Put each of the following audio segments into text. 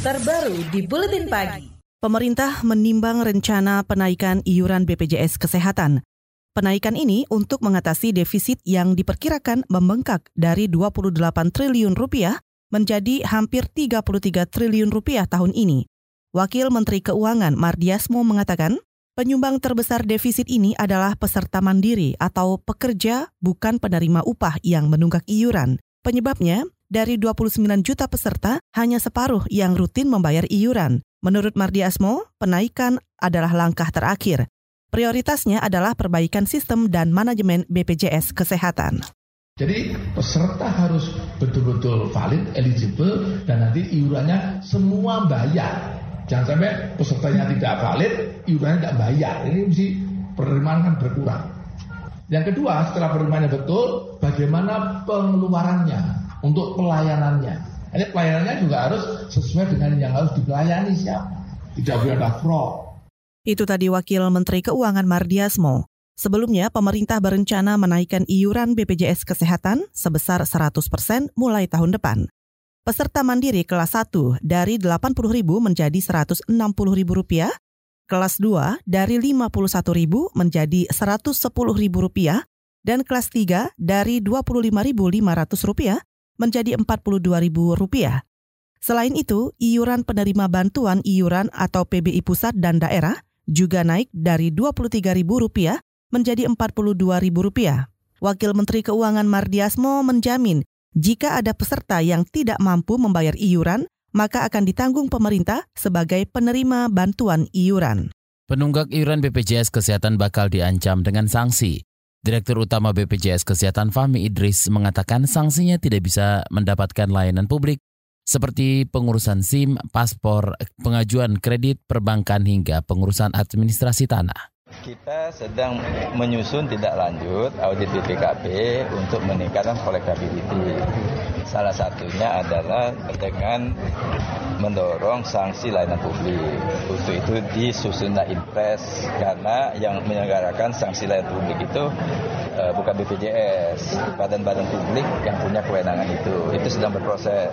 terbaru di Buletin Pagi. Pemerintah menimbang rencana penaikan iuran BPJS Kesehatan. Penaikan ini untuk mengatasi defisit yang diperkirakan membengkak dari 28 triliun rupiah menjadi hampir 33 triliun rupiah tahun ini. Wakil Menteri Keuangan Mardiasmo mengatakan, penyumbang terbesar defisit ini adalah peserta mandiri atau pekerja bukan penerima upah yang menunggak iuran. Penyebabnya, dari 29 juta peserta, hanya separuh yang rutin membayar iuran. Menurut Mardiasmo, penaikan adalah langkah terakhir. Prioritasnya adalah perbaikan sistem dan manajemen BPJS Kesehatan. Jadi peserta harus betul-betul valid, eligible, dan nanti iurannya semua bayar. Jangan sampai pesertanya tidak valid, iurannya tidak bayar. Ini mesti penerimaan kan berkurang. Yang kedua, setelah penerimaannya betul, bagaimana pengeluarannya untuk pelayanannya. Ini pelayanannya juga harus sesuai dengan yang harus dilayani siapa. Tidak boleh ada fraud. Itu tadi Wakil Menteri Keuangan Mardiasmo. Sebelumnya, pemerintah berencana menaikkan iuran BPJS Kesehatan sebesar 100% mulai tahun depan. Peserta mandiri kelas 1 dari Rp80.000 menjadi Rp160.000, kelas 2 dari Rp51.000 menjadi Rp110.000, dan kelas 3 dari Rp25.500 menjadi Rp42.000. Selain itu, iuran penerima bantuan iuran atau PBI pusat dan daerah juga naik dari Rp23.000 menjadi Rp42.000. Wakil Menteri Keuangan Mardiasmo menjamin jika ada peserta yang tidak mampu membayar iuran, maka akan ditanggung pemerintah sebagai penerima bantuan iuran. Penunggak iuran BPJS Kesehatan bakal diancam dengan sanksi. Direktur Utama BPJS Kesehatan Fahmi Idris mengatakan sanksinya tidak bisa mendapatkan layanan publik seperti pengurusan SIM, paspor, pengajuan kredit, perbankan hingga pengurusan administrasi tanah. Kita sedang menyusun tidak lanjut audit BPKP untuk meningkatkan kolektability. Salah satunya adalah dengan mendorong sanksi layanan publik. Untuk itu disusunlah impres karena yang menyelenggarakan sanksi layanan publik itu uh, bukan BPJS, badan-badan publik yang punya kewenangan itu. Itu sedang berproses.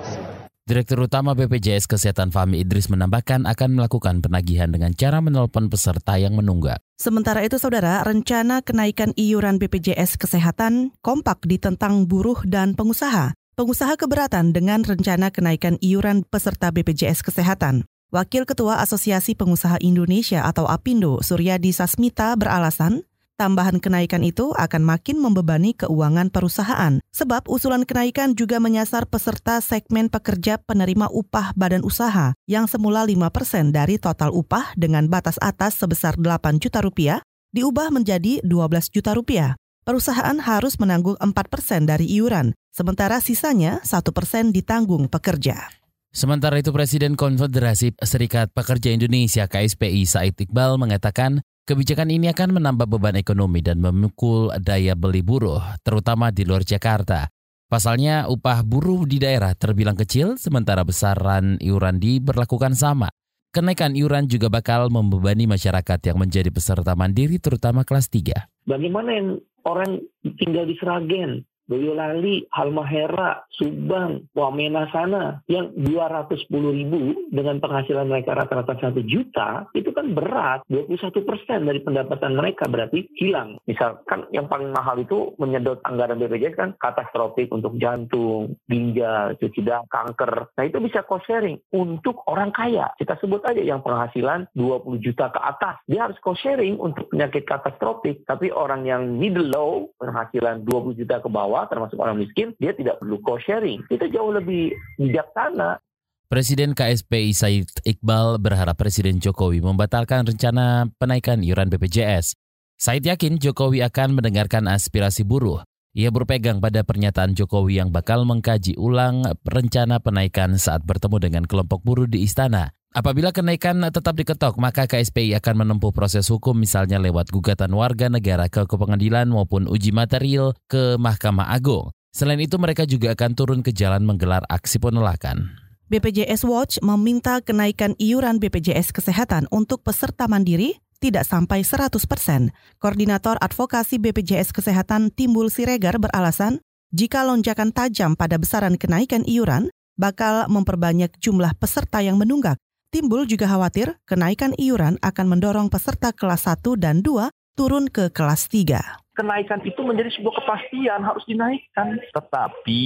Direktur Utama BPJS Kesehatan Fahmi Idris menambahkan akan melakukan penagihan dengan cara menelpon peserta yang menunggak. Sementara itu, saudara, rencana kenaikan iuran BPJS Kesehatan kompak ditentang buruh dan pengusaha. Pengusaha keberatan dengan rencana kenaikan iuran peserta BPJS Kesehatan. Wakil Ketua Asosiasi Pengusaha Indonesia atau APindo, Suryadi Sasmita beralasan, Tambahan kenaikan itu akan makin membebani keuangan perusahaan, sebab usulan kenaikan juga menyasar peserta segmen pekerja penerima upah badan usaha yang semula 5% dari total upah dengan batas atas sebesar 8 juta rupiah diubah menjadi 12 juta rupiah. Perusahaan harus menanggung 4% dari iuran, sementara sisanya 1% ditanggung pekerja. Sementara itu Presiden Konfederasi Serikat Pekerja Indonesia KSPI Said Iqbal mengatakan Kebijakan ini akan menambah beban ekonomi dan memukul daya beli buruh, terutama di luar Jakarta. Pasalnya, upah buruh di daerah terbilang kecil, sementara besaran iuran diberlakukan sama. Kenaikan iuran juga bakal membebani masyarakat yang menjadi peserta mandiri, terutama kelas 3. Bagaimana yang orang tinggal di Seragen, Boyolali, Halmahera, Subang, Wamena sana yang 210 ribu dengan penghasilan mereka rata-rata 1 juta itu kan berat 21 persen dari pendapatan mereka berarti hilang. Misalkan yang paling mahal itu menyedot anggaran BPJS kan katastrofik untuk jantung, ginjal, cuci darah, kanker. Nah itu bisa cost sharing untuk orang kaya. Kita sebut aja yang penghasilan 20 juta ke atas. Dia harus cost sharing untuk penyakit katastrofik. Tapi orang yang middle low penghasilan 20 juta ke bawah bawah, termasuk orang miskin, dia tidak perlu co-sharing. Itu jauh lebih bijaksana. Presiden KSPI Said Iqbal berharap Presiden Jokowi membatalkan rencana penaikan iuran BPJS. Said yakin Jokowi akan mendengarkan aspirasi buruh. Ia berpegang pada pernyataan Jokowi yang bakal mengkaji ulang rencana penaikan saat bertemu dengan kelompok buruh di istana. Apabila kenaikan tetap diketok, maka KSPI akan menempuh proses hukum misalnya lewat gugatan warga negara ke pengadilan maupun uji material ke Mahkamah Agung. Selain itu mereka juga akan turun ke jalan menggelar aksi penolakan. BPJS Watch meminta kenaikan iuran BPJS Kesehatan untuk peserta mandiri tidak sampai 100 persen. Koordinator Advokasi BPJS Kesehatan Timbul Siregar beralasan, jika lonjakan tajam pada besaran kenaikan iuran, bakal memperbanyak jumlah peserta yang menunggak. Timbul juga khawatir kenaikan iuran akan mendorong peserta kelas 1 dan 2 turun ke kelas 3 kenaikan itu menjadi sebuah kepastian harus dinaikkan. Tetapi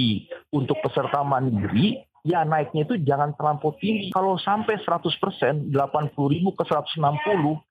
untuk peserta mandiri ya naiknya itu jangan terlampau tinggi. Kalau sampai 100%, 80 ribu ke 160,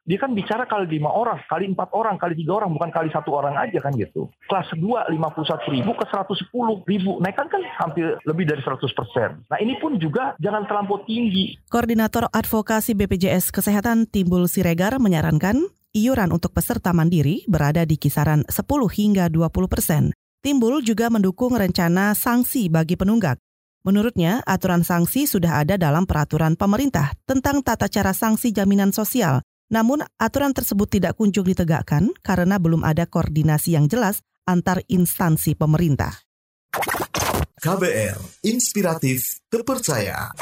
dia kan bicara kali 5 orang, kali 4 orang, kali 3 orang, bukan kali satu orang aja kan gitu. Kelas 2, 51 ribu ke 110 ribu, naik kan kan hampir lebih dari 100%. Nah ini pun juga jangan terlampau tinggi. Koordinator Advokasi BPJS Kesehatan Timbul Siregar menyarankan iuran untuk peserta mandiri berada di kisaran 10 hingga 20 persen. Timbul juga mendukung rencana sanksi bagi penunggak Menurutnya, aturan sanksi sudah ada dalam peraturan pemerintah tentang tata cara sanksi jaminan sosial. Namun, aturan tersebut tidak kunjung ditegakkan karena belum ada koordinasi yang jelas antar instansi pemerintah. KBR, inspiratif, terpercaya.